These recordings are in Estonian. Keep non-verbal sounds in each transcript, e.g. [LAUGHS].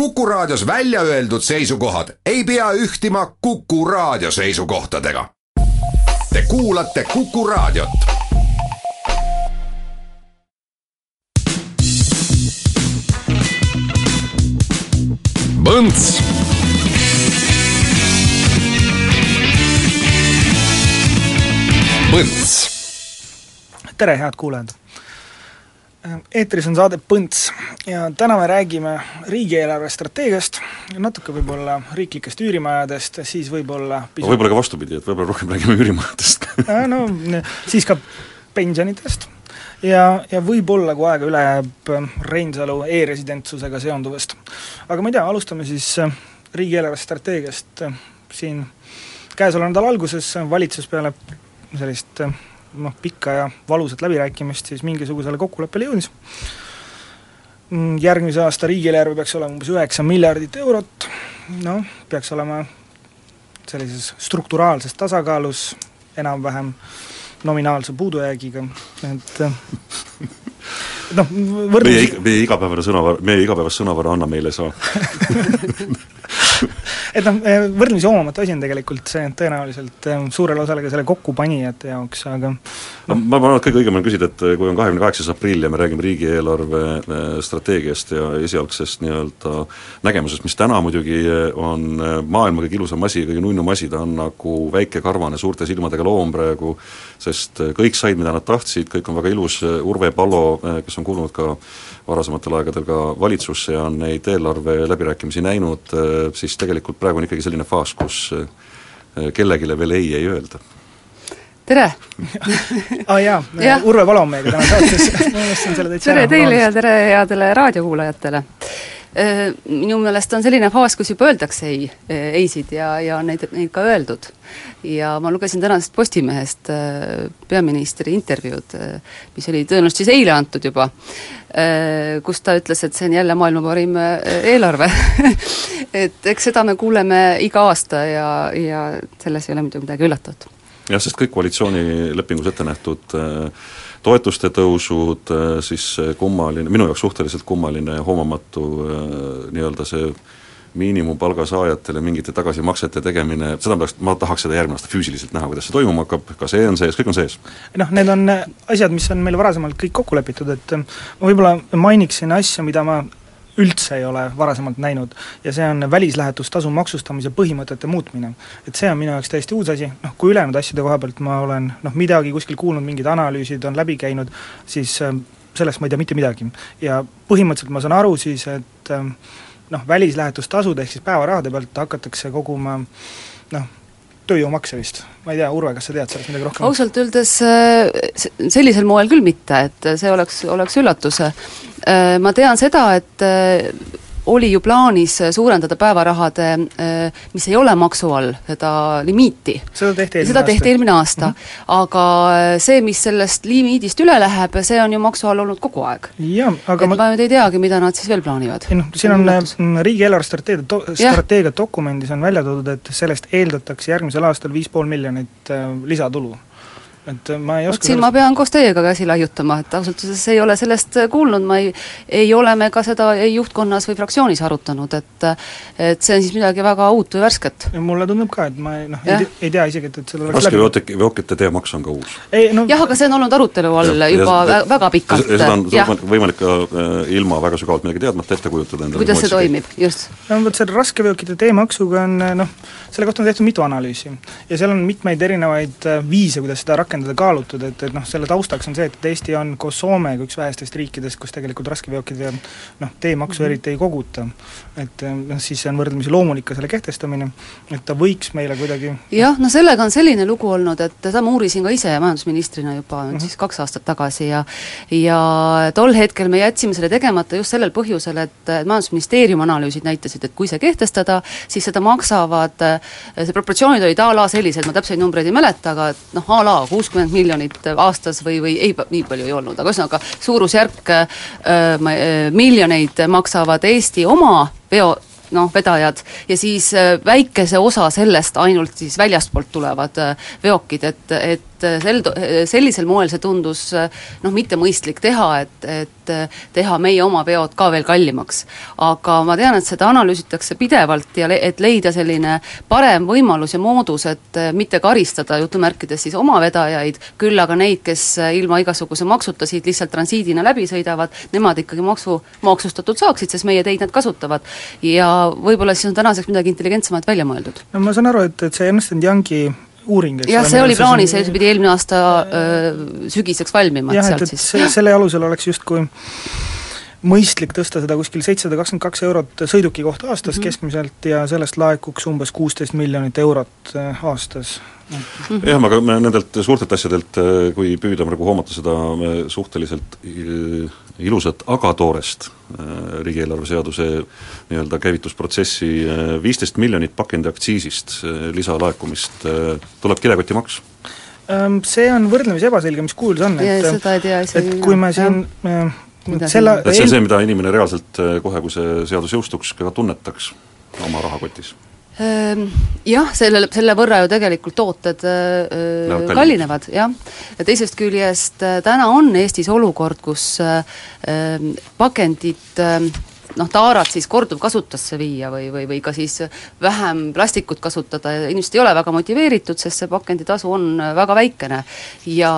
Kuku Raadios välja öeldud seisukohad ei pea ühtima Kuku Raadio seisukohtadega. Te kuulate Kuku Raadiot. Põnts. Põnts tere, head kuulajad! Eetris on saade Põnts ja täna me räägime riigieelarve strateegiast, natuke võib-olla riiklikest üürimajadest, siis võib-olla aga võib-olla ka vastupidi, et võib-olla rohkem räägime üürimajadest. [LAUGHS] No siis ka pensionitest. Ja, ja võib-olla, kui aega üle jääb, Reinsalu e-residentsusega seonduvast. aga ma ei tea, alustame siis riigieelarve strateegiast, siin käesoleva nädala alguses valitsus peale sellist noh, pikka ja valusat läbirääkimist siis mingisugusele kokkuleppele jõudis. järgmise aasta riigieelarve peaks olema umbes üheksa miljardit eurot, noh, peaks olema sellises strukturaalses tasakaalus, enam-vähem nominaalse puudujäägiga, et noh, võrdlus meie, meie igapäevane sõnavar, meie igapäevast sõnavara Anna meile ei saa [LAUGHS] et noh, võrdlemisi omamatu asi on tegelikult see tõenäoliselt eh, suurele osale ka selle kokkupanijate jaoks, aga no ma arvan, et kõige õigem on küsida, et kui on kahekümne kaheksas aprill ja me räägime riigieelarve eh, strateegiast ja esialgsest nii-öelda nägemusest, mis täna muidugi on eh, maailma kõige ilusam asi, kõige nunnum asi, ta on nagu väike karvane suurte silmadega loom praegu, sest kõik said, mida nad tahtsid, kõik on väga ilus, Urve Palo, kes on kuulunud ka varasematel aegadel ka valitsusse ja on neid eelarve läbirääkimisi näinud, siis tegelikult praegu on ikkagi selline faas, kus kellelegi veel ei ei öelda tere aa [LAUGHS] ah, jaa ja., Urve Palo on meiega täna saates [LAUGHS] ma unustasin selle täitsa tere teile ja tere headele raadiokuulajatele! Minu meelest on selline faas, kus juba öeldakse ei, ei-sid ja, ja neid, neid ka öeldud. ja ma lugesin tänasest Postimehest peaministri intervjuud, mis oli tõenäoliselt siis eile antud juba, kus ta ütles, et see on jälle maailma parim eelarve [LAUGHS] et eks seda me kuuleme iga aasta ja, ja selles ei ole muidugi midagi üllatavat jah, sest kõik koalitsioonilepingus ette nähtud äh, toetuste tõusud, äh, siis kummaline, minu jaoks suhteliselt kummaline ja hoomamatu äh, nii-öelda see miinimumpalga saajatele mingite tagasimaksete tegemine, seda peaks, ma tahaks seda järgmine aasta füüsiliselt näha, kuidas see toimuma hakkab, ka see on sees, kõik on sees. noh, need on asjad, mis on meil varasemalt kõik kokku lepitud, et ma võib-olla mainiksin asja, mida ma üldse ei ole varasemalt näinud ja see on välislähetustasu maksustamise põhimõtete muutmine. et see on minu jaoks täiesti uus asi, noh kui ülejäänud asjade koha pealt ma olen noh, midagi kuskil kuulnud, mingid analüüsid on läbi käinud, siis äh, sellest ma ei tea mitte midagi. ja põhimõtteliselt ma saan aru siis, et äh, noh, välislähetustasud ehk siis päevarahade pealt hakatakse koguma noh, tööjõumakse vist, ma ei tea, Urve, kas sa tead sellest midagi rohkem? ausalt öeldes äh, sellisel moel küll mitte, et see oleks, oleks üllatus. Äh, ma tean seda, et äh, oli ju plaanis suurendada päevarahade, äh, mis ei ole maksu all, seda limiiti. seda tehti eelmine seda aasta. tehti eelmine aasta mm. -hmm. aga see, mis sellest limiidist üle läheb, see on ju maksu all olnud kogu aeg. et ma, ma nüüd ei teagi, mida nad siis veel plaanivad. ei noh, siin on mm, riigieelarve strateegia do-, strateegia dokumendis on välja toodud, et sellest eeldatakse järgmisel aastal viis pool miljonit äh, lisatulu et ma ei oska vot siin ma pean koos teiega käsi laiutama, et ausalt öeldes ei ole sellest kuulnud, ma ei, ei ole me ka seda ei juhtkonnas või fraktsioonis arutanud, et et see on siis midagi väga uut või värsket. mulle tundub ka, et ma ei noh, ei, ei tea isegi, et, et seal oleks raskeveokite, veokite teemaks on ka uus. No, jah, aga see on olnud arutelu all ja, juba ja, väga pikalt. seda on, seda on võimalik ka äh, ilma väga sügavalt midagi teadmata ette kujutada endale. kuidas see toimib, just? no vot, selle raskeveokite teemaksuga on noh, selle kohta on tehtud mitu analüüsi. ja seal on mitmeid erinevaid äh, viise, kuidas seda rakendada, rakendada kaalutud, et, et noh, selle taustaks on see, et Eesti on koos Soomega üks vähestest riikidest, kus tegelikult raskeveokide noh, teemaksu mm -hmm. eriti ei koguta. et noh, siis see on võrdlemisi loomulik ka selle kehtestamine, et ta võiks meile kuidagi jah, no sellega on selline lugu olnud, et seda ma uurisin ka ise majandusministrina juba mm -hmm. siis kaks aastat tagasi ja ja tol hetkel me jätsime selle tegemata just sellel põhjusel, et Majandusministeeriumi analüüsid näitasid, et kui see kehtestada, siis seda maksavad, see proportsioonid olid a la sellised, ma täpseid numbreid ei mäleta, aga et noh, a la kuus kuuskümmend miljonit aastas või, või ei, nii palju ei olnud, aga ühesõnaga suurusjärk äh, äh, miljoneid maksavad Eesti oma veo noh, vedajad ja siis äh, väikese osa sellest ainult siis väljastpoolt tulevad veokid, et, et sel, sellisel moel see tundus noh, mitte mõistlik teha, et, et et äh, teha meie oma veod ka veel kallimaks. aga ma tean, et seda analüüsitakse pidevalt ja le-, et leida selline parem võimalus ja moodus, et äh, mitte karistada jutumärkides siis oma vedajaid, küll aga neid, kes ilma igasuguse maksuta siit lihtsalt transiidina läbi sõidavad, nemad ikkagi maksu, maksustatud saaksid, sest meie teid nad kasutavad. ja võib-olla siis on tänaseks midagi intelligentsemat välja mõeldud. no ma saan aru, et, et see Ernst Youngi uuring, eks jah, see oli plaanis see pidi eelmine aasta öö, sügiseks valmima, et jah, sealt siis se-, selle alusel oleks justkui mõistlik tõsta seda kuskil seitsesada kakskümmend kaks eurot sõiduki kohta aastas mm -hmm. keskmiselt ja sellest laekuks umbes kuusteist miljonit eurot äh, aastas. jah, aga me nendelt suurtelt asjadelt, äh, kui püüda praegu hoomata seda äh, suhteliselt ilusat, aga toorest riigieelarve seaduse nii-öelda käivitusprotsessi, viisteist miljonit pakendiaktsiisist lisalaekumist, tuleb kilekotimaks Ähm, See on võrdlemisi ebaselge, mis kujul see on, Ja et seda ei tea isegi et kui me siin Mida selle et see on see, mida inimene reaalselt kohe, kui see seadus jõustuks, ka tunnetaks oma rahakotis? Ehm, Jah, selle, selle võrra ju tegelikult tooted öö, Lähevad kallinevad, jah. ja teisest küljest äh, täna on Eestis olukord, kus öö, pakendid öö, noh, taarat siis korduvkasutusse viia või, või, või ka siis vähem plastikut kasutada ja inimesed ei ole väga motiveeritud, sest see pakenditasu on väga väikene. ja,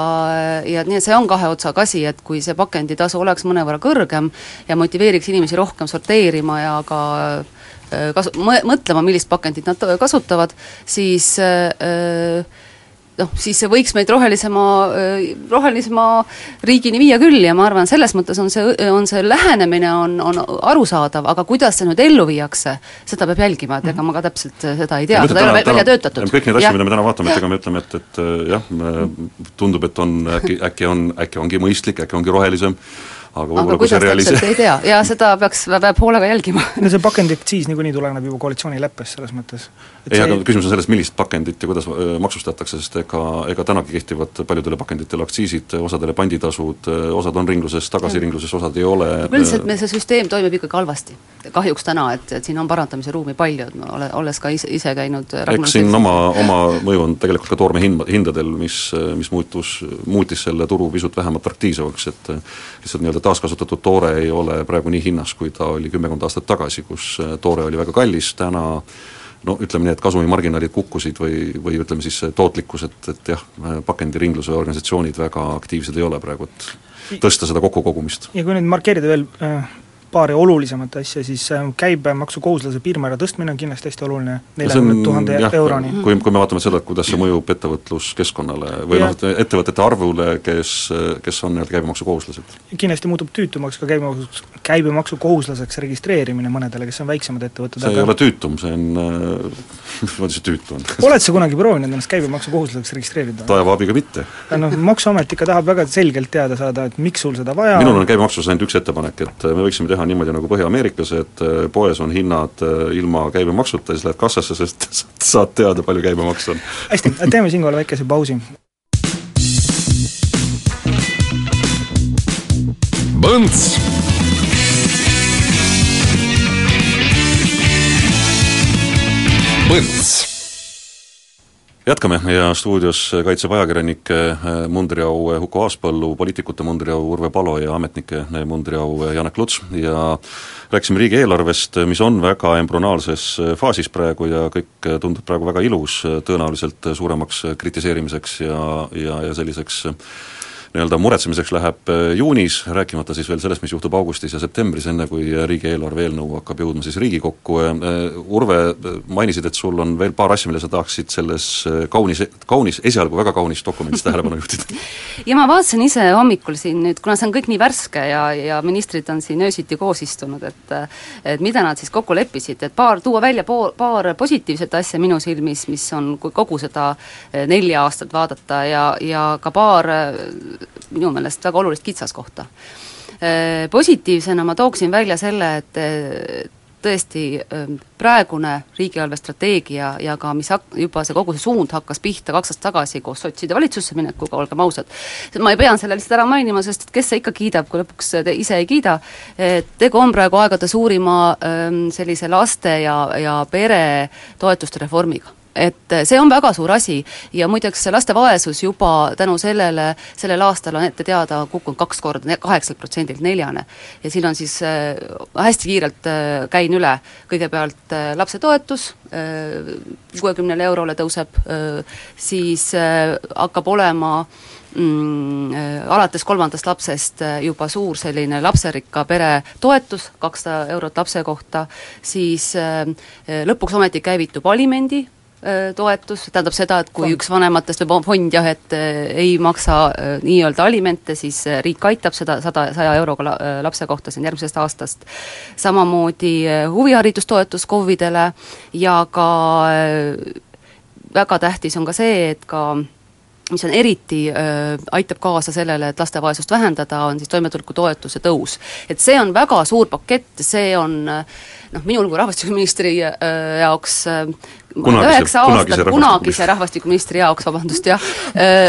ja nii see on kahe otsaga asi, et kui see pakenditasu oleks mõnevõrra kõrgem ja motiveeriks inimesi rohkem sorteerima ja ka äh, kasu-, mõ-, mõtlema, millist pakendit nad kasutavad, siis äh, noh, siis see võiks meid rohelisema, rohelisema riigini viia küll ja ma arvan, selles mõttes on see, on see lähenemine on, on arusaadav, aga kuidas see nüüd ellu viiakse, seda peab jälgima, et ega ma ka täpselt seda ei tea, seda ei ole välja töötatud. kõik need asju, mida me täna vaatame, et ega me ütleme, et, et jah, tundub, et on äkki, äkki on, äkki ongi mõistlik, äkki ongi rohelisem, aga võib-olla kui see realise-, täpselt, ei tea, ja seda peaks, peab hoolega jälgima. [LAUGHS] no see pakendiaktsiis niikuinii tuleneb juba koalitsioonileppest selles mõttes. ei, aga küsimus on selles, millist pakendit ja kuidas maksustatakse, sest ega, ega tänagi kehtivad paljudele pakenditele aktsiisid, osadele panditasud, osad on ringluses, tagasi ringluses, osad ei ole. üldiselt meil see süsteem toimib ikkagi halvasti. kahjuks täna, et, et siin on parandamise ruumi palju, et ma ole, olles ka ise, ise käinud eks siin oma, oma mõju on tegelikult ka toorme hind, hindadel, mis, mis muutus, muutis selle turu pisut vähem atraktiivsemaks, et lihtsalt nii-öelda taaskasutatud toore ei ole praegu nii hinnas, kui ta oli kümmekond aastat tagasi, kus toore oli väga kallis, täna no ütleme nii, et kasumimarginaalid kukkusid või, või ütleme siis tootlikkus, et, et jah, pakendiringluse organisatsioonid väga aktiivsed ei ole praegu, et tõsta seda kokkukogumist. ja kui nüüd markeerida veel äh, paari olulisemat asja, siis äh, käibemaksukohuslase piirmäära tõstmine on kindlasti hästi oluline, neljakümne tuhande euroni. kui, kui me vaatame seda, kuidas see mõjub ettevõtluskeskkonnale või noh, ettevõtete arvule, kes, kes on nii-öelda käibemaksukohuslased. kindlasti muutub tüütumaks ka käibemaksu, käibemaksukohuslaseks registreerimine mõnedele, kes on väiksemad ettevõtted, see ei ole tüütum, see on äh, [LAUGHS] mismoodi see tüütu on? [LAUGHS] oled sa kunagi proovinud ennast käibemaksukohuslaseks registreerida? taeva abiga mitte. noh, Maksuamet ikka tahab väga selgelt teada saada, et miks sul seda vaja minul on käibemaksus ainult üks ettepanek, et me võiksime teha niimoodi nagu Põhja-Ameerikas, et äh, poes on hinnad äh, ilma käibemaksuta, siis lähed kassasse, sest [LAUGHS] saad teada, palju käibemaks on. hästi, [LAUGHS] teeme siinkohal väikese pausi. Põnts Põnts jätkame. Ja stuudios kaitseb ajakirjanike mundriau Huko Aaspõllu, poliitikute mundriau Urve Palo ja ametnike mundriau Janek Luts. Ja rääkisime riigieelarvest, mis on väga embrüonaalses faasis praegu ja kõik tundub praegu väga ilus, tõenäoliselt suuremaks kritiseerimiseks ja, ja, ja selliseks nii-öelda muretsemiseks läheb juunis, rääkimata siis veel sellest, mis juhtub augustis ja septembris, enne kui riigieelarve eelnõu hakkab jõudma siis Riigikokku. Urve, mainisid, et sul on veel paar asja, mille sa tahaksid selles kaunis, kaunis, esialgu väga kaunis dokumendis tähelepanu [LAUGHS] juhtida. ja ma vaatasin ise hommikul siin nüüd, kuna see on kõik nii värske ja, ja ministrid on siin öösiti koos istunud, et et mida nad siis kokku leppisid, et paar, tuua välja pool, paar positiivset asja minu silmis, mis on, kui kogu seda nelja aastat vaadata ja, ja ka paar minu meelest väga olulist kitsaskohta. Positiivsena ma tooksin välja selle, et tõesti praegune riigieelarve strateegia ja ka mis hak-, juba see kogu see suund hakkas pihta kaks aastat tagasi koos sotside valitsusse minekuga, olgem ausad, ma ei pean selle lihtsalt ära mainima, sest et kes see ikka kiidab, kui lõpuks te ise ei kiida, et tegu on praegu aegade suurima sellise laste ja, ja peretoetuste reformiga et see on väga suur asi. Ja muideks laste vaesus juba tänu sellele, sellel aastal on ette teada kukkunud kaks korda, kaheksalt protsendilt neljane. ja siin on siis äh,, hästi kiirelt äh, käin üle, kõigepealt äh, lapsetoetus äh,, kuuekümnele eurole tõuseb äh,, siis äh, hakkab olema mm, äh, alates kolmandast lapsest äh, juba suur selline lapserikka pere toetus, kakssada eurot lapse kohta, siis äh, lõpuks ometi käivitub alimendi toetus, tähendab seda, et kui fond. üks vanematest või fond jah, et ei maksa nii-öelda alimente, siis riik aitab seda sada, saja euroga la, lapse kohta, on järgmisest aastast. samamoodi huviharidustoetus KOV-idele ja ka väga tähtis on ka see, et ka mis on eriti äh,, aitab kaasa sellele, et laste vaesust vähendada, on siis toimetulekutoetuse tõus. et see on väga suur pakett, see on noh, minul kui rahvastikuministri äh, jaoks äh, üheksa aastat kunagise rahvastikuministri jaoks, vabandust, jah,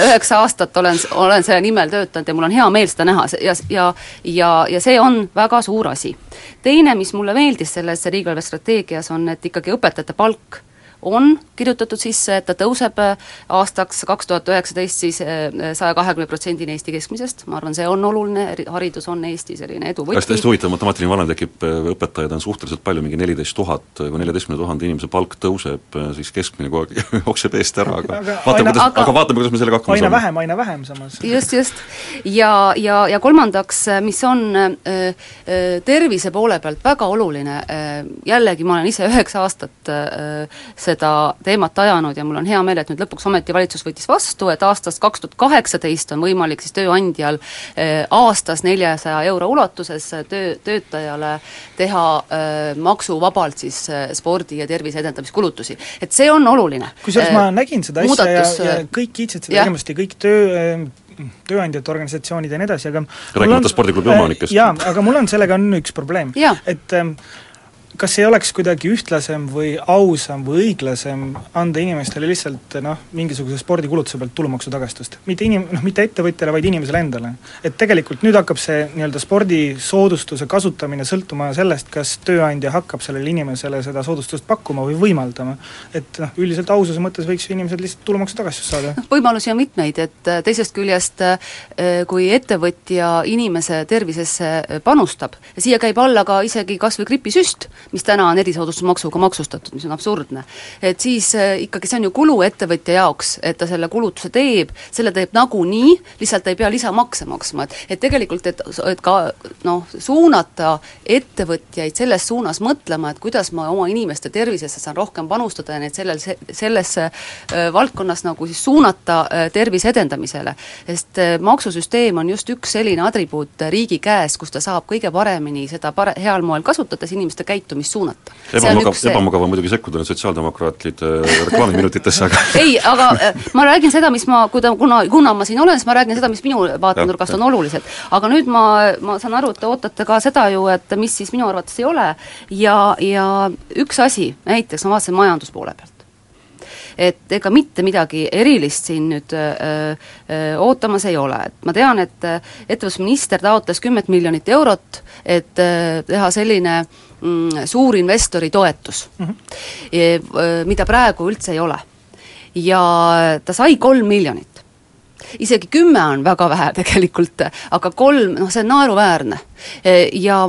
üheksa aastat olen, olen selle nimel töötanud ja mul on hea meel seda näha ja, ja ja, ja see on väga suur asi. teine, mis mulle meeldis selles riigieelarve strateegias, on, et ikkagi õpetajate palk on kirjutatud sisse, et ta tõuseb äh, aastaks kaks tuhat üheksateist siis äh, saja kahekümne protsendini Eesti keskmisest, ma arvan, see on oluline, haridus on Eesti selline edu võti. hästi, hästi huvitav matemaatiline valem tekib, äh, õpetajaid on suhteliselt palju, mingi neliteist tuhat, kui neljateistkümne tuhande inimese palk tõuseb, siis keskmine kogu aeg [LAUGHS] jookseb eest ära, aga, aga vaatame, kuidas, aga vaatame, kuidas me sellega hakkama aina saame. vähem, aina vähem samas. just, just. ja, ja, ja kolmandaks, mis on äh, tervise poole pealt väga oluline äh,, jällegi ma olen ise üheksa aastat äh, seda teemat ajanud ja mul on hea meel, et nüüd lõpuks ometi valitsus võttis vastu, et aastast kaks tuhat kaheksateist on võimalik siis tööandjal eh, aastas neljasaja euro ulatuses töö, töötajale teha äh, maksuvabalt siis spordi- ja tervise edendamiskulutusi. et see on oluline. kusjuures ma nägin seda Muudatus, asja ja, ja kõik kiitsid seda tegemist ja kõik töö tööandjate organisatsioonid ja nii edasi, aga rääkimata spordiklubi omanikest. jaa, aga mul on sellega on üks probleem, et ähm, kas ei oleks kuidagi ühtlasem või ausam või õiglasem anda inimestele lihtsalt noh, mingisuguse spordikulutuse pealt tulumaksutagastust? mitte inim-, noh mitte ettevõtjale, vaid inimesele endale. et tegelikult nüüd hakkab see nii-öelda spordisoodustuse kasutamine sõltuma sellest, kas tööandja hakkab sellele inimesele seda soodustust pakkuma või võimaldama. et noh, üldiselt aususe mõttes võiks ju inimesed lihtsalt tulumaksutagastust saada. noh, võimalusi on mitmeid, et äh, teisest küljest äh, kui ettevõtja inimese tervisesse panustab siia käib alla ka isegi kas või gripisüst, mis täna on erisoodustusmaksuga maksustatud, mis on absurdne. et siis äh, ikkagi see on ju kulu ettevõtja jaoks, et ta selle kulutuse teeb, selle teeb nagunii, lihtsalt ta ei pea lisamakse maksma, et et tegelikult, et, et ka noh, suunata ettevõtjaid selles suunas mõtlema, et kuidas ma oma inimeste tervisesse saan rohkem panustada ja neid sellel, sellesse äh, valdkonnas nagu siis suunata äh, tervise edendamisele. sest maksusüsteem on just üks selline atribuut riigi käes, kus ta saab kõige paremini seda pare-, heal moel kasutades inimeste käitumist käitumist suunata. ebamugav, ebamugav on muidugi sekkuda nüüd sotsiaaldemokraatide reklaamiminutitesse, aga [LAUGHS] ei, aga [LAUGHS] äh, ma räägin seda, mis ma, kuida-, kuna, kuna ma siin olen, siis ma räägin seda, mis minu vaatenurgast on olulised. aga nüüd ma, ma saan aru, et te ootate ka seda ju, et mis siis minu arvates ei ole ja, ja üks asi, näiteks ma vaatasin majanduspoole pealt et ega mitte midagi erilist siin nüüd öö, öö, ootamas ei ole, et ma tean, et ettevõtlusminister taotles kümmet miljonit eurot, et öö, teha selline mm, suurinvestori toetus mm, -hmm. mida praegu üldse ei ole. ja ta sai kolm miljonit isegi kümme on väga vähe [LAUGHS] tegelikult, aga kolm, noh see on naeruväärne. Ja,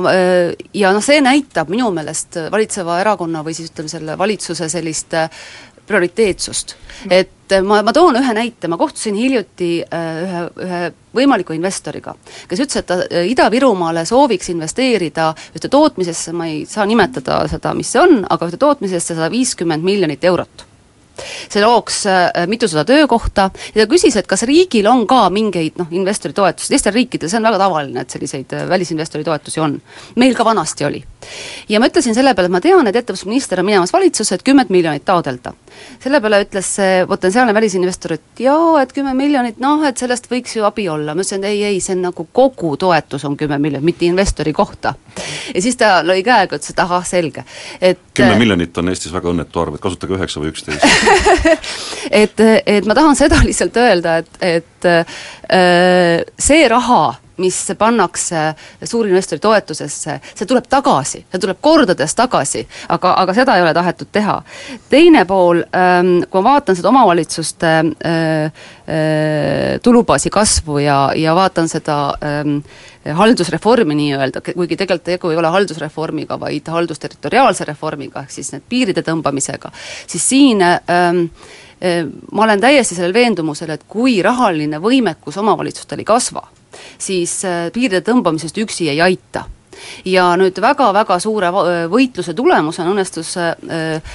ja noh, see näitab minu meelest valitseva erakonna või siis ütleme, selle valitsuse sellist prioriteetsust. et ma, ma toon ühe näite, ma kohtusin hiljuti äh, ühe, ühe võimaliku investoriga, kes ütles, et ta äh, Ida-Virumaale sooviks investeerida ühte tootmisesse, ma ei saa nimetada seda, mis see on, aga ühte tootmisesse sada viiskümmend miljonit eurot see looks mitusada töökohta ja ta küsis, et kas riigil on ka mingeid noh, investori toetusi, teistel riikidel see on väga tavaline, et selliseid välisinvestori toetusi on. meil ka vanasti oli. Ja ma ütlesin selle peale, et ma tean, et ettevõtlusminister on minemas valitsusse, et kümmet miljonit taodelda. selle peale ütles see potentsiaalne välisinvestor, et jaa, et kümme miljonit, noh, et sellest võiks ju abi olla, ma ütlesin, et ei, ei, see on nagu kogu toetus on kümme miljonit, mitte investori kohta. ja siis ta lõi käega, ütles, et ahah, selge, et kümme miljonit on Eestis väga õnnetu arv, et kasutage üheksa või üksteist [LAUGHS] et, et ma tahan seda lihtsalt öelda, et, et äh, see raha mis pannakse suurinvestori toetusesse, see tuleb tagasi, see tuleb kordades tagasi, aga, aga seda ei ole tahetud teha. teine pool, ähm, kui ma vaatan seda omavalitsuste äh, äh, tulubaasi kasvu ja, ja vaatan seda ähm, haldusreformi nii-öelda, kuigi tegelikult tegu ei ole haldusreformiga, vaid haldusterritoriaalse reformiga, ehk siis need piiride tõmbamisega, siis siin ähm, ma olen täiesti sellel veendumusel, et kui rahaline võimekus omavalitsustel ei kasva, siis äh, piiride tõmbamisest üksi ei aita ja nüüd väga-väga suure võitluse tulemusena õnnestus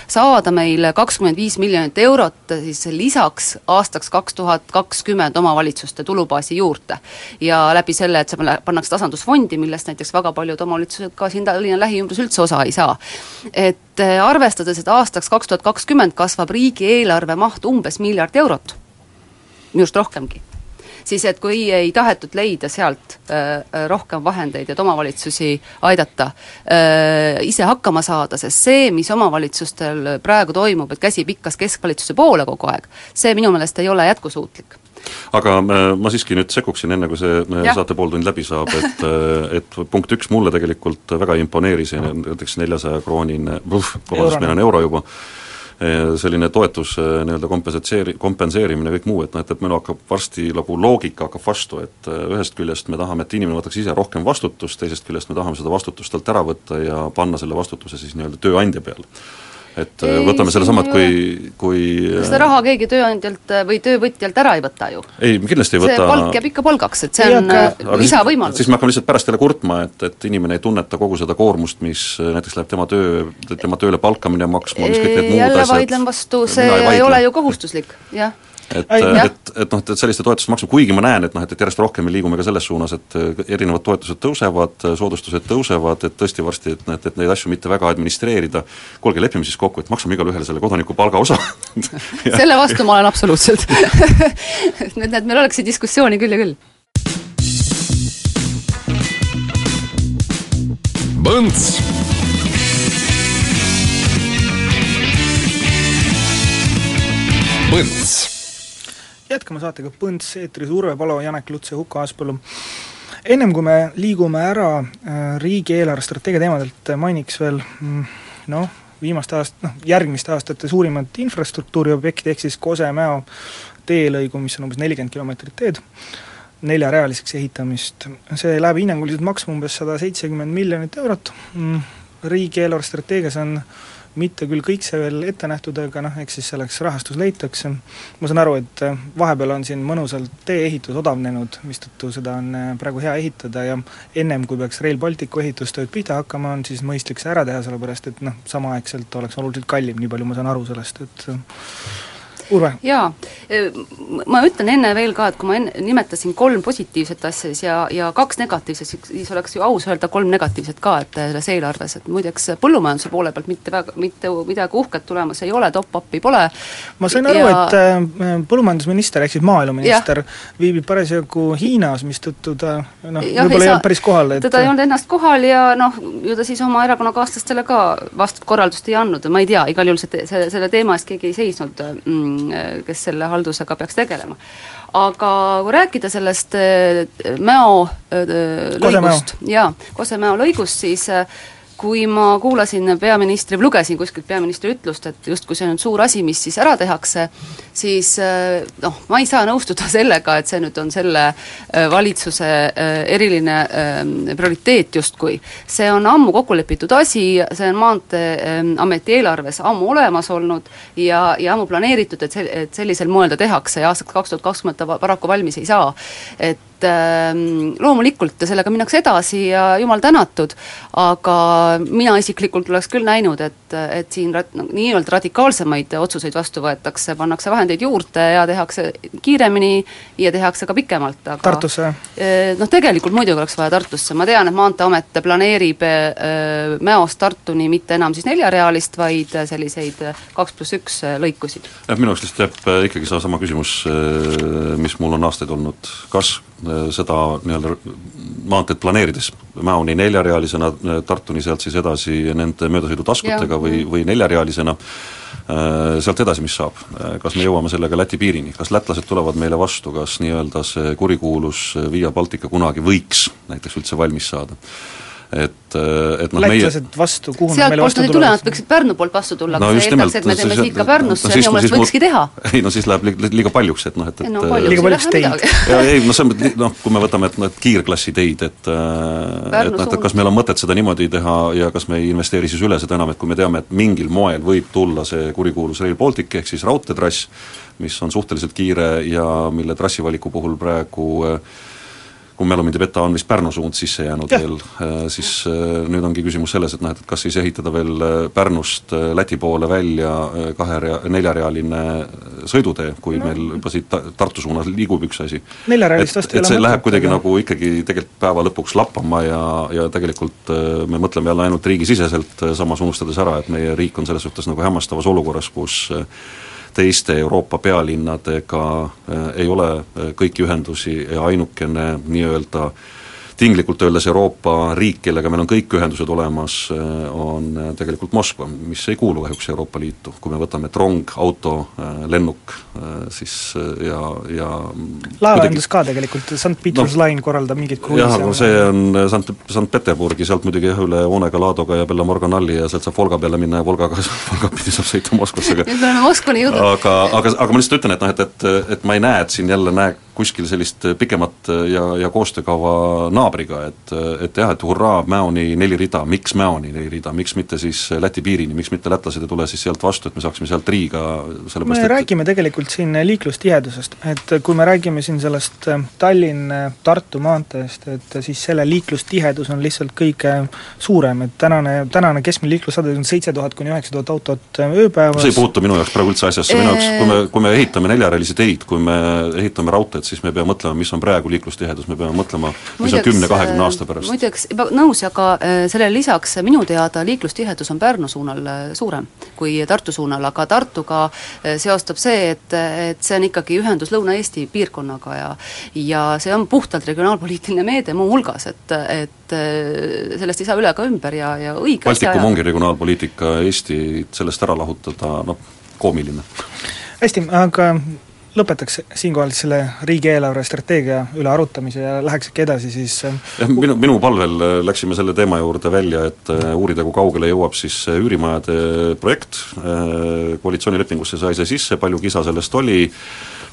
saada meil kakskümmend viis miljonit eurot siis lisaks aastaks kaks tuhat kakskümmend omavalitsuste tulubaasi juurde. ja läbi selle, et see pannakse tasandusfondi, millest näiteks väga paljud omavalitsused ka siin Tallinna lähiümbrus üldse osa ei saa. et arvestades, et aastaks kaks tuhat kakskümmend kasvab riigieelarve maht umbes miljard eurot, minu arust rohkemgi siis et kui ei tahetud leida sealt äh, äh, rohkem vahendeid, et omavalitsusi aidata äh, ise hakkama saada, sest see, mis omavalitsustel praegu toimub, et käsi pikkas keskvalitsuse poole kogu aeg, see minu meelest ei ole jätkusuutlik aga ma siiski nüüd sekkuksin, enne kui see ja. saate pooltund läbi saab, et et punkt üks, mulle tegelikult väga imponeeris näiteks neljasaja kroonine, vabandust, meil on euro juba, selline toetus, nii-öelda kompensatseeri-, kompenseerimine, kõik muu, et noh, et, et meil hakkab varsti nagu loogika hakkab vastu, et ühest küljest me tahame, et inimene võtaks ise rohkem vastutust, teisest küljest me tahame seda vastutust talt ära võtta ja panna selle vastutuse siis nii-öelda tööandja peale et äh, ei, võtame sellesama, et kui, kui seda raha keegi tööandjalt äh, või töövõtjalt ära ei võta ju. ei, kindlasti ei võta see palk jääb ikka palgaks, et see on lisavõimalus. siis me hakkame lihtsalt pärast jälle kurtma, et, et inimene ei tunneta kogu seda koormust, mis äh, näiteks läheb tema töö, tema tööle palkamine maksma, mis kõik need muud jälle asjad. vaidlen vastu, see ei, ei ole ju kohustuslik, jah et, et, et noh, et selliste toetuste maksu, kuigi ma näen, et noh, et, et järjest rohkem me liigume ka selles suunas, et erinevad toetused tõusevad, soodustused tõusevad, et tõesti varsti, et noh, et, et neid asju mitte väga administreerida, kuulge, lepime siis kokku, et maksame igale ühele selle kodaniku palgaosa [LAUGHS] selle vastu ma olen absoluutselt. [LAUGHS] Et, et meil oleks diskussiooni küll ja küll. Põnts. Põnts jätkame saatega Põnts, eetris Urve Palo, Janek Luts ja Huko Aaspõllu. ennem kui me liigume ära äh, riigi eelarvestrateegia teemadelt, mainiks veel mm, noh, viimaste aast-, noh, järgmiste aastate suurimat infrastruktuuriobjekti, ehk siis Kose-Mäo teelõigu, mis on umbes nelikümmend kilomeetrit teed, neljarealiseks ehitamist. see läheb hinnanguliselt maksma umbes sada seitsekümmend miljonit eurot, mm, riigi eelarvestrateegias on äh, mitte küll kõik see veel ette nähtud, aga noh, eks siis selleks rahastus leitakse. ma saan aru, et äh, vahepeal on siin mõnusalt tee-ehitus odavnenud, mistõttu seda on äh, praegu hea ehitada ja ennem, kui peaks Rail Balticu ehitustööd pihta hakkama, on siis mõistlik see ära teha, sellepärast et noh, samaaegselt oleks oluliselt kallim, nii palju ma saan aru sellest, et Urve? jaa, ma ütlen enne veel ka, et kui ma enne nimetasin kolm positiivset asja siis ja, ja kaks negatiivset, siis oleks ju aus öelda kolm negatiivset ka, et selles eelarves, et muideks põllumajanduse poole pealt mitte väga, mitte midagi uhket tulemas ei ole, top-up'i pole. ma sain aru ja..., et äh, põllumajandusminister ehk siis maaeluminister viibib parasjagu Hiinas, mistõttu ta noh, võib-olla ei olnud päris kohal, et teda ei olnud ennast kohal ja noh, ju ta siis oma erakonnakaaslastele ka vastavat korraldust ei andnud, ma ei tea, igal juhul see, see, selle teema eest keegi ei seisnud mm, kes selle haldusega peaks tegelema. aga kui rääkida sellest äh, Mäo äh, lõigust, jaa, Kose-Mäo lõigust, siis äh, kui ma kuulasin peaministri lugesin kuskilt peaministri ütlust, et justkui see on suur asi, mis siis ära tehakse, siis äh, noh, ma ei saa nõustuda [LAUGHS] sellega, et see nüüd on selle äh, valitsuse äh, eriline prioriteet justkui. see on ammu kokku lepitud asi, see on Maanteeameti eelarves ammu olemas olnud ja, ja ammu planeeritud, et see, et sellisel moel ta tehakse ja aastaks kaks tuhat kakskümmend ta paraku valmis ei saa. et et ähm, loomulikult sellega minnakse edasi ja jumal tänatud, aga mina isiklikult oleks küll näinud, et, et siin rat-, no, nii-öelda radikaalsemaid otsuseid vastu võetakse, pannakse vahendeid juurde ja tehakse kiiremini ja tehakse ka pikemalt, aga Tartusse? Äh, noh, tegelikult muidugi oleks vaja Tartusse, ma tean, et Maanteeamet planeerib äh, Mäost Tartuni mitte enam siis neljarealist, vaid selliseid kaks pluss üks lõikusid. jah, minu jaoks lihtsalt jääb ikkagi seesama küsimus, mis mul on aastaid olnud, kas Äh, seda nii-öelda maanteed planeerides, Mäoni neljarealisena, äh, Tartuni sealt siis edasi nende möödasõidutaskutega või, või neljarealisena, sealt edasi, mis saab, kas me jõuame sellega Läti piirini, kas lätlased tulevad meile vastu, kas nii-öelda see kurikuulus Via Baltica kunagi võiks näiteks üldse valmis saada et, et noh lätlased meie... vastu, kuhu sealt nad ei tule, nad võiksid Pärnu poolt vastu tulla no, aga see eeldaks, et me teeme siit ka Pärnusse no,, minu meelest võikski teha. [LAUGHS] ei no siis läheb li-, liiga paljuks, et noh, et, et no, liiga paljuks teid. [LAUGHS] ei no see on, noh, kui me võtame, et need kiirklassi teid, et et noh, et kas meil on mõtet seda niimoodi teha ja kas me ei investeeri siis üle, seda enam, et kui me teame, et mingil moel võib tulla see kurikuulus Rail Baltic, ehk siis raudteetrass, mis on suhteliselt kiire ja mille trassivaliku puhul praegu äh, kui mälu mind ei peta, on vist Pärnu suund sisse jäänud ja. veel, äh, siis äh, nüüd ongi küsimus selles, et noh, et kas siis ehitada veel äh, Pärnust Läti poole välja kaherea-, neljarealine sõidutee, kui no. meil juba siit Tartu suunas liigub üks asi. neljarealist vast ei ole mõtet. läheb kuidagi aga... nagu ikkagi tegelikult päeva lõpuks lappama ja, ja tegelikult me mõtleme jälle ainult riigisiseselt, samas unustades ära, et meie riik on selles suhtes nagu hämmastavas olukorras, kus teiste Euroopa pealinnadega äh, ei ole äh, kõiki ühendusi ja ainukene nii-öelda äh, tinglikult öeldes Euroopa riik, kellega meil on kõik ühendused olemas, äh, on äh, tegelikult Moskva, mis ei kuulu kahjuks Euroopa Liitu, kui me võtame, et rong, auto, äh, lennuk, siis ja, ja laevaühendus ka tegelikult, St Peters no, Line korraldab mingeid kruiise jah, no see on Sant, Sankt-Peterburgi, sealt muidugi jah, üle Onega, Ladoga ja Bella Morganalli ja sealt saab Volga peale minna ja Volgaga, [LAUGHS] Volga pidi saab sõita Moskvasse, aga nüüd me oleme Moskvani jõudnud. aga, aga, aga ma lihtsalt ütlen, et noh, et, et, et ma ei näe, et siin jälle näe kuskil sellist pikemat ja, ja koostöökava naabriga, et, et jah, et hurraa, Mäoni neli rida, miks Mäoni neli rida, miks mitte siis Läti piirini, miks mitte lätlased ei tule siis sealt vastu, et me saaksime sealt Riiga me et... räägime tegelikult siin liiklustihedusest, et kui me räägime siin sellest Tallinn-Tartu maanteest, et siis selle liiklustihedus on lihtsalt kõige suurem, et tänane, tänane keskmine liiklussade on seitse tuhat kuni üheksa tuhat autot ööpäevas. See ei puutu minu jaoks praegu üldse asjasse, minu jaoks, kui me, kui me ehitame neljarealisi teid, kui me ehitame raudteed, et siis me peame mõtlema, mis on praegu liiklustihedus, me peame mõtlema, mis on kümne-kahekümne aasta pärast. muideks, nõus, aga äh, sellele lisaks minu teada liiklustihedus on Pärnu suunal äh, suurem kui Tartu suunal, aga Tartuga äh, seostab see, et, et see on ikkagi ühendus Lõuna-Eesti piirkonnaga ja ja see on puhtalt regionaalpoliitiline meede muuhulgas, et, et sellest ei saa üle ega ümber ja, ja õige Baltikum ongi regionaalpoliitika, Eestit sellest ära lahutada, noh, koomiline. hästi, aga lõpetaks siinkohal selle riigieelarve strateegia üle arutamise ja läheks äkki edasi siis äh, jah, minu, minu palvel äh, läksime selle teema juurde välja, et äh, uurida, kui kaugele jõuab siis üürimajade projekt, koalitsioonilepingusse sai see sisse, palju kisa sellest oli,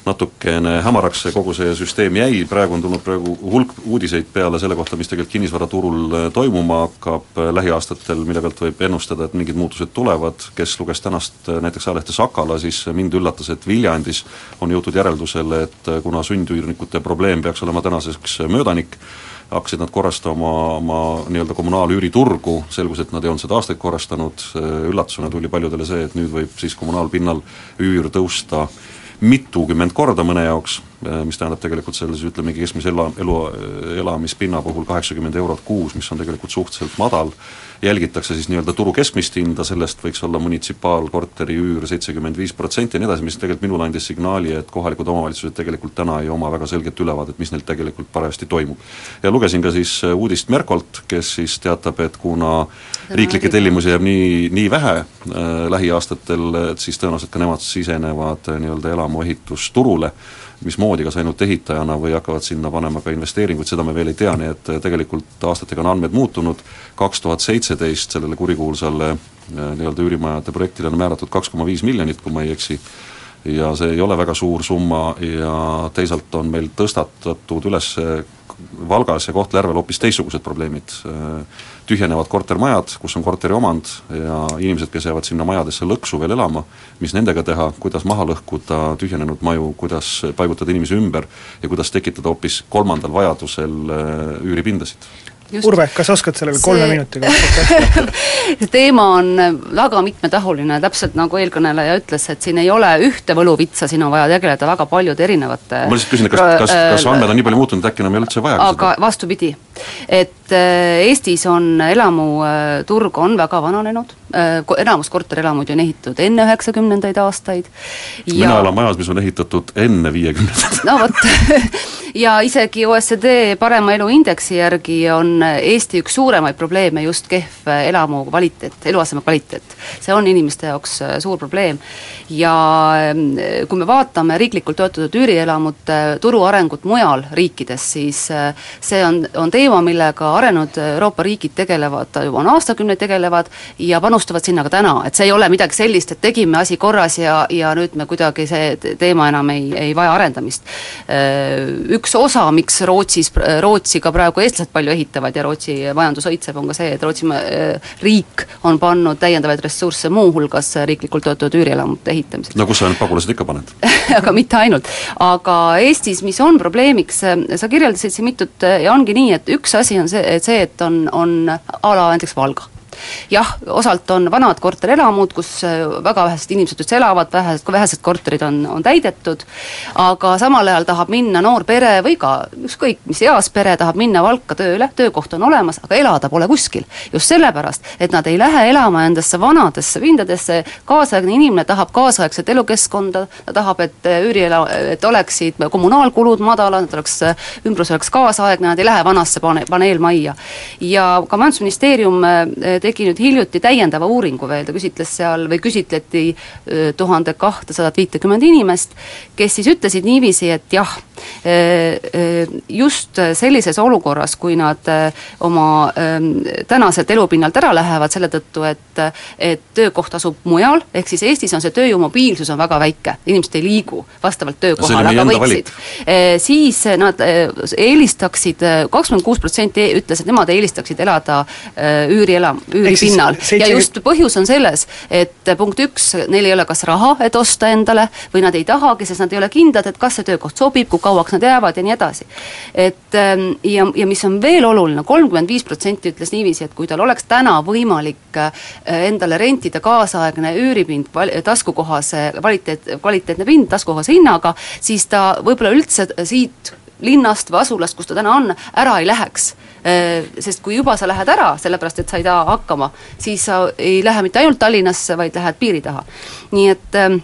natukene hämaraks see kogu see süsteem jäi, praegu on tulnud praegu hulk uudiseid peale selle kohta, mis tegelikult kinnisvaraturul äh, toimuma hakkab äh, lähiaastatel, mille pealt võib ennustada, et mingid muutused tulevad, kes luges tänast äh, näiteks ajalehte Sakala, siis mind üllatas, et Viljandis on jõutud järeldusele, et kuna sundüürnikute probleem peaks olema tänaseks möödanik, hakkasid nad korrastama oma nii-öelda kommunaalüüriturgu, selgus, et nad ei olnud seda aastaid korrastanud, üllatusena tuli paljudele see, et nüüd võib siis kommunaalpinnal üür tõusta mitukümmend korda mõne jaoks, mis tähendab tegelikult selles ütlemegi keskmise ela, elu, elamispinna puhul kaheksakümmend eurot kuus, mis on tegelikult suhteliselt madal, jälgitakse siis nii-öelda turu keskmist hinda, sellest võiks olla munitsipaalkorteri üür seitsekümmend viis protsenti ja nii edasi, mis tegelikult minule andis signaali, et kohalikud omavalitsused tegelikult täna ei oma väga selget ülevaadet, mis neil tegelikult parajasti toimub. ja lugesin ka siis äh, uudist Merkolt, kes siis teatab, et kuna riiklikke tellimusi jääb nii, nii vähe äh, lähiaastatel, et siis tõenäoliselt ka nemad sisenevad äh, nii-öelda elamuehitusturule äh,, mismoodi, kas ainult ehitajana või hakkavad sinna panema ka investeeringuid, seda me veel ei tea, nii et äh, tegelikult aastatega on andmed muutunud, kaks tuhat seitseteist sellele kurikuulsale äh, nii-öelda üürimajade projektile on määratud kaks koma viis miljonit, kui ma ei eksi, ja see ei ole väga suur summa ja teisalt on meil tõstatatud üles Valgas ja Kohtla-Järvel hoopis teistsugused probleemid, tühjenevad kortermajad, kus on korteriomand ja inimesed, kes jäävad sinna majadesse lõksu veel elama, mis nendega teha, kuidas maha lõhkuda tühjenenud maju, kuidas paigutada inimesi ümber ja kuidas tekitada hoopis kolmandal vajadusel äh, üüripindasid Just. Urve, kas oskad sellele see... kolme minutiga vastata [LAUGHS] see teema on väga mitmetahuline, täpselt nagu eelkõneleja ütles, et siin ei ole ühte võluvitsa, siin on vaja tegeleda väga paljude erinevate ma lihtsalt küsin, kas, kas, kas andmed on nii palju muutunud, äkki enam ei ole üldse vaja aga seda? vastupidi et äh, Eestis on elamuturg on väga vananenud, enamus korterelamuid on ehitatud enne üheksakümnendaid aastaid ja mina elan majas, mis on ehitatud enne viiekümnendaid. no vot [LAUGHS] ja isegi OECD parema elu indeksi järgi on Eesti üks suuremaid probleeme just kehv elamu kvaliteet, eluaseme kvaliteet. see on inimeste jaoks suur probleem ja kui me vaatame riiklikult toetatud üürielamute turu arengut mujal riikides, siis see on, on teema, millega arenenud Euroopa riigid tegelevad, juba on aastakümneid tegelevad ja panustavad sinna ka täna, et see ei ole midagi sellist, et tegime asi korras ja, ja nüüd me kuidagi see teema enam ei, ei vaja arendamist. Üks osa, miks Rootsis, Rootsi ka praegu eestlased palju ehitavad ja Rootsi majandus õitseb, on ka see, et Rootsi riik on pannud täiendavaid ressursse muuhulgas riiklikult toetatud üürielamute ehitamiseks. no kus sa need pagulased ikka paned [LAUGHS] aga mitte ainult. aga Eestis, mis on probleemiks, sa kirjeldasid siin mitut ja ongi nii, et üks asi on see, see, et on, on a la näiteks Valga jah, osalt on vanad korterelamud, kus äh, väga vähesed inimesed üldse elavad, vähesed, vähesed korterid on, on täidetud, aga samal ajal tahab minna noor pere või ka ükskõik mis eas pere tahab minna Valka tööle, töökoht on olemas, aga elada pole kuskil. just sellepärast, et nad ei lähe elama endasse vanadesse pindadesse, kaasaegne inimene tahab kaasaegset elukeskkonda, ta tahab, et üüriela-, et oleksid kommunaalkulud madalad, et oleks, ümbrus oleks kaasaegne, nad ei lähe vanasse pane-, paneelmajja. ja ka Majandusministeerium äh, tegi nüüd hiljuti täiendava uuringu veel, ta küsitles seal või küsitleti tuhande kahtesadat viitekümmet inimest, kes siis ütlesid niiviisi, et jah, just sellises olukorras, kui nad oma tänaselt elupinnalt ära lähevad selle tõttu, et et töökoht asub mujal, ehk siis Eestis on see tööjõu mobiilsus on väga väike, inimesed ei liigu vastavalt töökohale, aga võiksid. siis nad eelistaksid, kakskümmend kuus protsenti ütles, et nemad eelistaksid elada üürielam-, üüripinnal ja just põhjus on selles, et punkt üks, neil ei ole kas raha, et osta endale, või nad ei tahagi, sest nad ei ole kindlad, et kas see töökoht sobib, kui kauaks nad jäävad ja nii edasi. et ähm, ja, ja mis on veel oluline, kolmkümmend viis protsenti ütles niiviisi, et kui tal oleks täna võimalik äh, endale rentida kaasaegne üüripind taskukohase kvaliteet, kvaliteetne pind taskukohase hinnaga, siis ta võib-olla üldse siit linnast või asulast, kus ta täna on, ära ei läheks Äh, sest kui juba sa lähed ära, sellepärast et sa ei taha hakkama, siis sa ei lähe mitte ainult Tallinnasse, vaid lähed piiri taha. nii et ähm,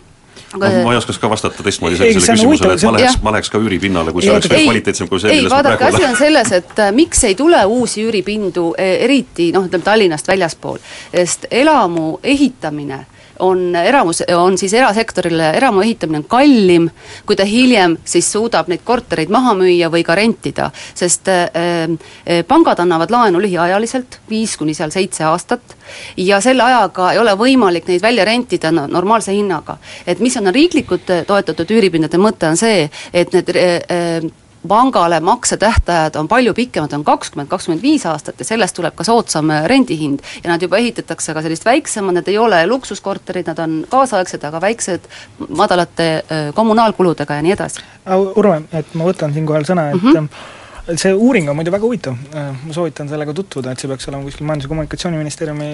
aga no, ma ei oskaks ka vastata teistmoodi sellisele küsimusele, et ma läheks, ma läheks ka üüripinnale, kui see oleks veel kvaliteetsem kui see, milles ma praegu olen. asi on selles, et äh, miks ei tule uusi üüripindu, e, eriti noh, ütleme Tallinnast väljaspool, sest elamu ehitamine äh, on eramus, on siis erasektorile, eramu ehitamine on kallim, kui ta hiljem siis suudab neid kortereid maha müüa või ka rentida. sest äh, äh, pangad annavad laenu lühiajaliselt, viis kuni seal seitse aastat, ja selle ajaga ei ole võimalik neid välja rentida no, normaalse hinnaga. et mis on riiklikult toetatud üüripindade mõte, on see, et need äh, pangale maksetähtajad on palju pikemad, on kakskümmend, kakskümmend viis aastat ja sellest tuleb ka soodsam rendihind. ja nad juba ehitatakse ka sellist väiksemad, need ei ole luksuskorterid, nad on kaasaegsed, aga väiksed, madalate kommunaalkuludega ja nii edasi. Urve, et ma võtan siinkohal sõna, et mm -hmm see uuring on muidu väga huvitav, ma soovitan sellega tutvuda, et see peaks olema kuskil Majandus- ja Kommunikatsiooniministeeriumi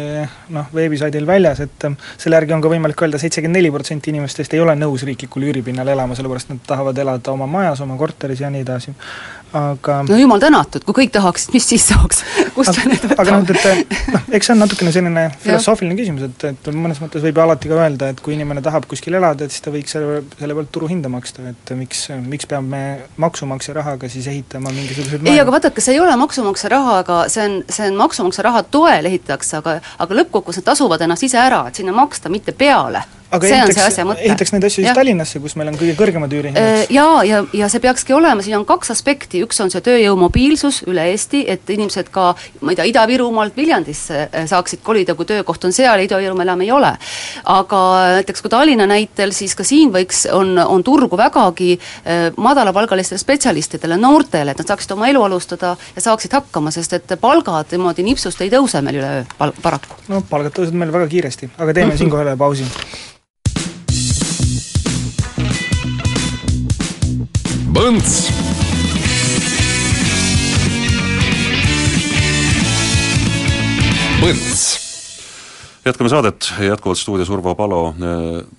noh, veebisaidil väljas, et selle järgi on ka võimalik öelda, seitsekümmend neli protsenti inimestest ei ole nõus riiklikul üüripinnal elama, sellepärast nad tahavad elada oma majas, oma korteris ja nii edasi aga no jumal tänatud, kui kõik tahaksid, mis siis saaks, kust me need võtame? aga noh, et noh, eks see on natukene selline filosoofiline küsimus, et, et mõnes mõttes võib ju alati ka öelda, et kui inimene tahab kuskil elada, et siis ta võiks selle, selle pealt turuhinda maksta, et miks, miks peame maksumaksja rahaga siis ehitama mingisuguseid ei, aga vaadake, see ei ole maksumaksja rahaga, see on, see on maksumaksja raha toel ehitatakse, aga aga lõppkokkuvõttes nad tasuvad ennast ise ära, et sinna maksta mitte peale aga see ehitaks, ehitaks neid asju siis Tallinnasse, kus meil on kõige kõrgemad üürihinnad? Äh, jaa, ja, ja, ja see peakski olema, siin on kaks aspekti, üks on see tööjõu mobiilsus üle Eesti, et inimesed ka ma ei tea, Ida-Virumaalt Viljandisse äh, saaksid kolida, kui töökoht on seal, Ida-Virumaal enam ei ole. aga näiteks kui Tallinna näitel, siis ka siin võiks, on, on turgu vägagi äh, madalapalgalistele spetsialistidele, noortele, et nad saaksid oma elu alustada ja saaksid hakkama, sest et palgad niimoodi nipsust ei tõuse meil üleöö, pal-, paraku. no palgad tõusevad meil väga kiiresti, aga teeme mm [LAUGHS] -hmm. siinkohal ühe pausi. Põnts. Põnts jätkame saadet, jätkuvalt stuudios Urvo Palo,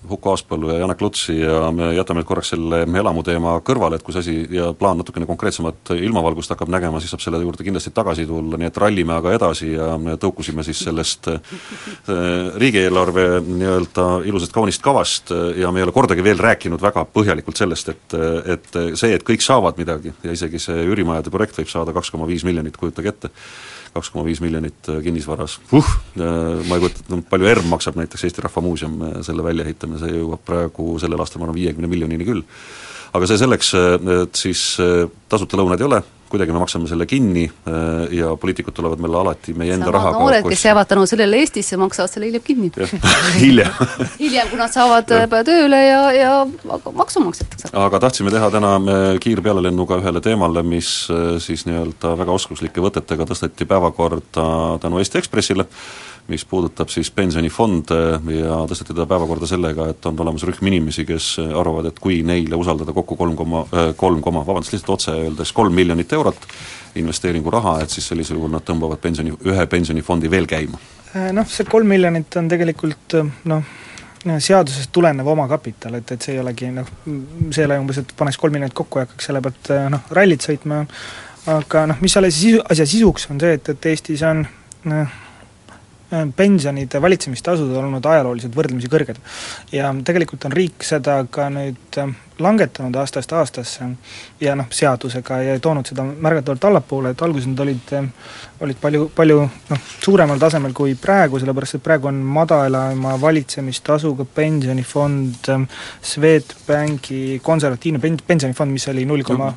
Huko Aaspõllu ja Janek Lutsi ja me jätame nüüd korraks selle elamuteema kõrvale, et kui see asi ja plaan natukene konkreetsemat ilmavalgust hakkab nägema, siis saab selle juurde kindlasti tagasi tulla, nii et rallime aga edasi ja me tõukusime siis sellest riigieelarve nii-öelda ilusast kaunist kavast. Ja me ei ole kordagi veel rääkinud väga põhjalikult sellest, et et see, et kõik saavad midagi ja isegi see üürimajade projekt võib saada kaks koma viis miljonit, kujutage ette, kaks koma viis miljonit äh, kinnisvaras, uh, ma ei kujuta palju ERM maksab näiteks Eesti Rahva Muuseum äh, selle väljaehitamine, see jõuab praegu sellel aastal ma arvan viiekümne miljonini küll. aga see selleks, et siis tasuta lõunaid ei ole, kuidagi me maksame selle kinni äh, ja poliitikud tulevad meile alati meie enda Samad rahaga noored, kes jäävad tänu sellele Eestisse, maksavad selle hiljem kinni. [LAUGHS] hiljem hiljem, kui nad saavad tööle ja, ja maksumaksjateks. aga tahtsime teha täna äh, kiirpealelennuga ühele teemale, mis äh, siis nii-öelda väga oskuslike võtetega tõsteti päevakorda tänu Eesti Ekspressile, mis puudutab siis pensionifonde ja tõsteti teda päevakorda sellega, et on olemas rühm inimesi, kes arvavad, et kui neile usaldada kokku kolm koma, äh, kolm koma, vabandust, lihtsalt otse öeldes kolm miljonit eurot investeeringuraha, et siis sellisel juhul nad tõmbavad pensioni, ühe pensionifondi veel käima. Äh, noh, see kolm miljonit on tegelikult äh, noh, seadusest tulenev omakapital, et, et see ei olegi noh, see ei ole umbes, et paneks kolm miljonit kokku ja hakkaks selle pealt noh, rallit sõitma, aga noh, mis selle sisu, asja sisuks on see, et, et Eestis on noh, Äh, pensionide valitsemistasud on olnud ajalooliselt võrdlemisi kõrged. ja tegelikult on riik seda ka nüüd äh, langetanud aastast aastasse ja noh, seadusega ja toonud seda märgatavalt allapoole, et alguses nad olid, äh, olid palju, palju noh, suuremal tasemel kui praegu, sellepärast et praegu on madalama valitsemistasuga pensionifond Swedbanki konservatiivne pen-, pensionifond, mis oli null koma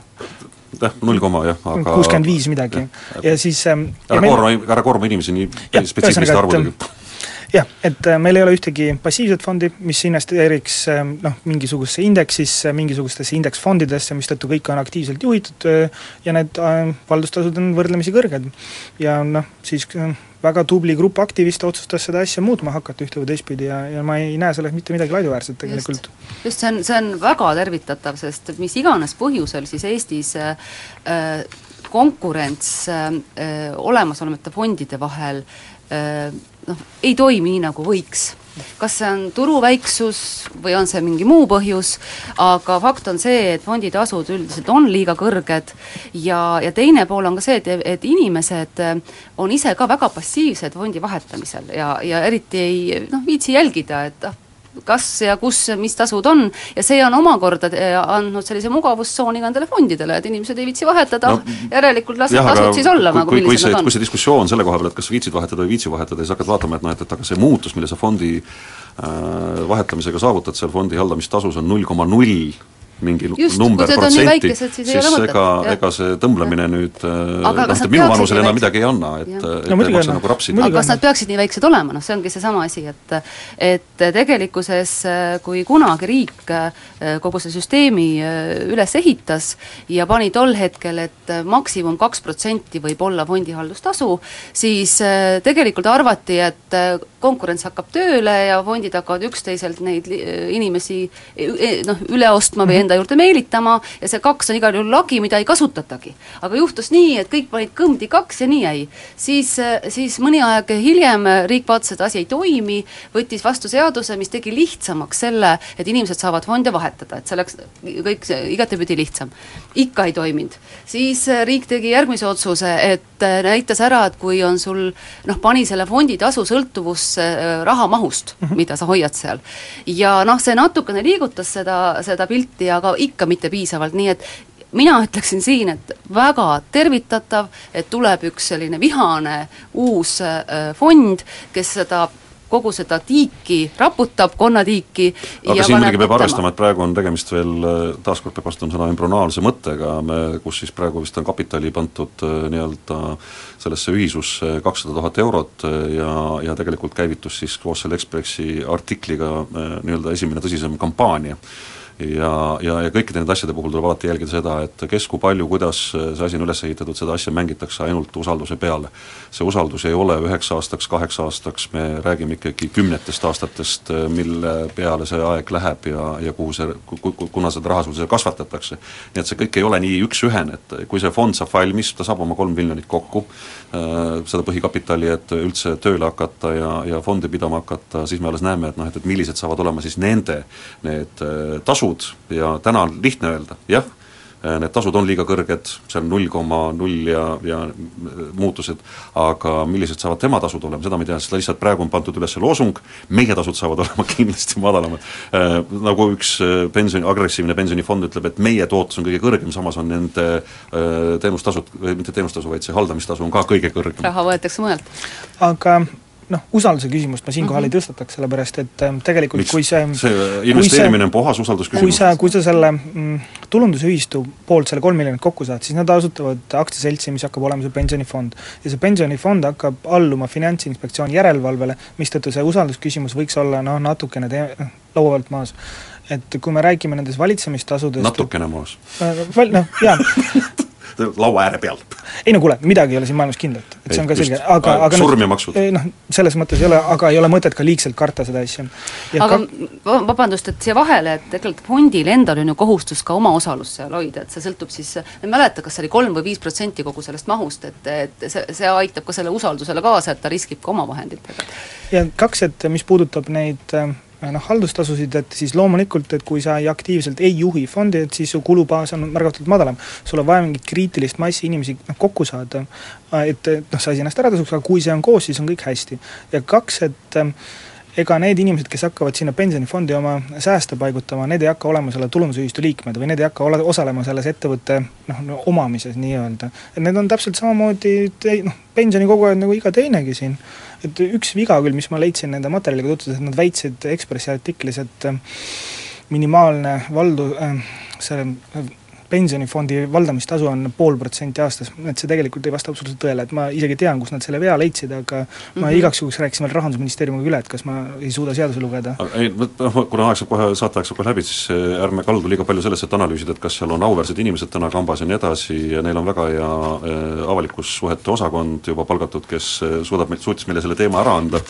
jah, null koma jah, aga kuuskümmend viis midagi. ja siis ähm, ära koorma, ära koorma inimesi nii spetsiifiliste arvudega jah, et äh, meil ei ole ühtegi passiivset fondi, mis investeeriks äh, noh, mingisugusesse indeksisse, mingisugustesse indeksfondidesse, mistõttu kõik on aktiivselt juhitud äh, ja need valdustasud on võrdlemisi kõrged. ja noh, siis väga tubli grupp aktiviste otsustas seda asja muutma hakata ühte või teistpidi ja, ja ma ei näe selles mitte midagi laiduväärsed tegelikult. just, see on, see on väga tervitatav, sest mis iganes põhjusel siis Eestis äh, konkurents äh, olemasolevate fondide vahel äh, noh, ei toimi nii, nagu võiks. kas see on turu väiksus või on see mingi muu põhjus, aga fakt on see, et fonditasud üldiselt on liiga kõrged ja, ja teine pool on ka see, et, et inimesed on ise ka väga passiivsed fondi vahetamisel ja, ja eriti ei noh, viitsi jälgida, et ah, kas ja kus, mis tasud on, ja see on omakorda eh, andnud sellise mugavustsooni ka nendele fondidele, et inimesed ei viitsi vahetada. No,, järelikult las need tasud siis olla nagu kui, kui see, kui see diskussioon selle koha peal, et kas viitsid vahetada või ei viitsi vahetada, siis hakkad vaatama, et noh, et, et aga see muutus, mille sa fondi äh, vahetamisega saavutad seal fondi haldamistasus, on null koma null mingi Just, number, protsenti, siis ega, ega see tõmblemine nüüd äh, noh, minu vanusele enam midagi ei anna, et, et no, ei maksa nagu rapsida. aga kas nad peaksid nii väiksed olema, noh see ongi seesama asi, et et tegelikkuses kui kunagi riik äh, kogu see süsteemi äh, üles ehitas ja pani tol hetkel, et maksimum kaks protsenti võib olla fondihaldustasu, siis tegelikult arvati, et konkurents hakkab tööle ja fondid hakkavad üksteiselt neid inimesi noh, üle ostma või enda enda juurde meelitama ja see kaks on igal juhul lagi, mida ei kasutatagi. aga juhtus nii, et kõik panid kõmdi kaks ja nii jäi. siis, siis mõni aeg hiljem riik vaatas, et asi ei toimi, võttis vastu seaduse, mis tegi lihtsamaks selle, et inimesed saavad fonde vahetada, et see oleks kõik igatepidi lihtsam. ikka ei toiminud. siis riik tegi järgmise otsuse, et näitas ära, et kui on sul noh, pani selle fonditasu sõltuvusse äh, raha mahust -hmm. mida sa hoiad seal. ja noh, see natukene liigutas seda, seda pilti, aga aga ikka mitte piisavalt, nii et mina ütleksin siin, et väga tervitatav, et tuleb üks selline vihane uus äh, fond, kes seda kogu seda tiiki raputab, konnatiiki aga siin muidugi peab arvestama, et praegu on tegemist veel, äh, taaskord peab kasutama sõna embronaalse mõttega, me, kus siis praegu vist on kapitali pandud äh, nii-öelda sellesse ühisusse kakssada tuhat eurot ja, ja tegelikult käivitus siis koos selle Ekspressi artikliga nii-öelda esimene tõsisem kampaania ja, ja, ja kõikide nende asjade puhul tuleb alati jälgida seda, et kes, kui palju, kuidas see asi on üles ehitatud, seda asja mängitakse ainult usalduse peale. see usaldus ei ole üheks aastaks, kaheks aastaks, me räägime ikkagi kümnetest aastatest, mille peale see aeg läheb ja, ja kuhu see, kuna seda raha sul kasvatatakse. nii et see kõik ei ole nii üks-ühene, et kui see fond saab valmis, ta saab oma kolm miljonit kokku, äh, seda põhikapitali, et üldse tööle hakata ja, ja fondi pidama hakata, siis me alles näeme, et noh, et, et millised saavad olema siis nende need äh, tasud ja täna on lihtne öelda, jah, need tasud on liiga kõrged, seal null koma null ja, ja äh, muutused, aga millised saavad tema tasud olema, seda ma ei tea, sest lihtsalt praegu on pandud üles loosung, meie tasud saavad [LAUGHS] olema kindlasti madalamad äh,. Nagu üks äh, pensioni, agressiivne pensionifond ütleb, et meie tootlus on kõige kõrgem, samas on nende äh, teenustasud, mitte teenustasu, vaid see haldamistasu on ka kõige kõrgem. raha võetakse mujalt. aga noh, usalduse küsimust ma siinkohal mm -hmm. ei tõstataks, sellepärast et ähm, tegelikult Miks? kui see see investeerimine on puhas usaldusküsimus? kui sa, kui sa selle mm, tulundusühistu poolt selle kolm miljonit kokku saad, siis nad asutavad aktsiaseltsi, mis hakkab olema see pensionifond. ja see pensionifond hakkab alluma Finantsinspektsiooni järelevalvele, mistõttu see usaldusküsimus võiks olla noh, natukene tee-, laua pealt maas et kui me räägime nendest valitsemistasudest natukene maas? Äh, noh, jaa [LAUGHS] [LAUGHS] laua ääre peal. ei no kuule, midagi ei ole siin maailmas kindlat, et see on ka selge, aga, aga surm ja maksud. noh, selles mõttes ei ole, aga ei ole mõtet ka liigselt karta seda asja. aga ka... vabandust, et siia vahele, et tegelikult fondil endal on ju kohustus ka oma osalust seal hoida, et see sõltub siis, ma ei mäleta, kas see oli kolm või viis protsenti kogu sellest mahust, et, et see, see aitab ka selle usaldusele kaasa, et ta riskib ka oma vahenditega. ja kaks, et mis puudutab neid äh, noh, haldustasusid, et siis loomulikult, et kui sa ei aktiivselt ei juhi fondi, et siis su kulubaas on märgatavalt madalam. sul on vaja mingit kriitilist massi inimesi noh, kokku saada, et, et noh, see asi ennast ära tasuks, aga kui see on koos, siis on kõik hästi. ja kaks, et äh, ega need inimesed, kes hakkavad sinna pensionifondi oma sääste paigutama, need ei hakka olema selle tulundusühistu liikmed või need ei hakka ole, osalema selles ettevõtte noh no,, omamises nii-öelda. et need on täpselt samamoodi noh, pensionikogujad nagu iga teinegi siin. et üks viga küll, mis ma leidsin nende materjaliga tutvudes, et nad väitsid Ekspressi artiklis, et minimaalne valdu äh,, see pensionifondi valdamistasu on pool protsenti aastas, et see tegelikult ei vasta absoluutselt tõele, et ma isegi tean, kus nad selle vea leidsid, aga mm -hmm. ma igaks juhuks rääkisin veel Rahandusministeeriumiga üle, et kas ma ei suuda seadusi lugeda. ei, noh, kuna aeg saab kohe, saateaeg saab kohe läbi, siis eh, ärme kaldu liiga palju sellesse, et analüüsida, et kas seal on auväärsed inimesed täna kambas ja nii edasi ja neil on väga hea äh, avalikussuhete osakond juba palgatud, kes äh, suudab suutis meile selle teema ära anda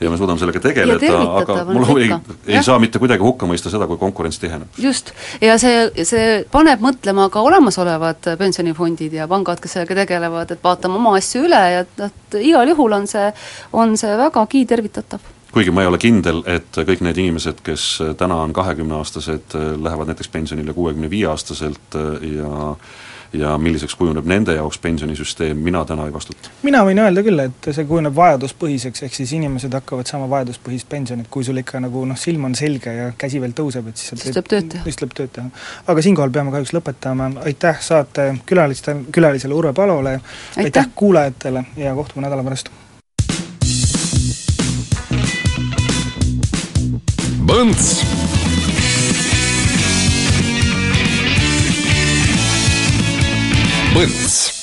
ja me suudame sellega tegeleda, aga mul ei, ei saa mitte kuidagi hukka mõista seda, kui konkurents tiheneb. just, ja see, see paneb mõtlema mõtlema ka olemasolevad pensionifondid ja pangad, kes sellega tegelevad, et vaatame oma asju üle ja et, igal juhul on see, on see vägagi tervitatav. Kuigi ma ei ole kindel, et kõik need inimesed, kes täna on kahekümneaastased, lähevad näiteks pensionile kuuekümne viie aastaselt ja ja milliseks kujuneb nende jaoks pensionisüsteem, mina täna ei vastuta. mina võin öelda küll, et see kujuneb vajaduspõhiseks, ehk siis inimesed hakkavad saama vajaduspõhist pensionit, kui sul ikka nagu noh, silm on selge ja käsi veel tõuseb, et siis siis tuleb tööd teha. siis tuleb tööd teha. aga siinkohal peame kahjuks lõpetama, aitäh saate külaliste, külalisele Urve Palole, aitäh kuulajatele ja kohtume nädala pärast! Põnts Põnts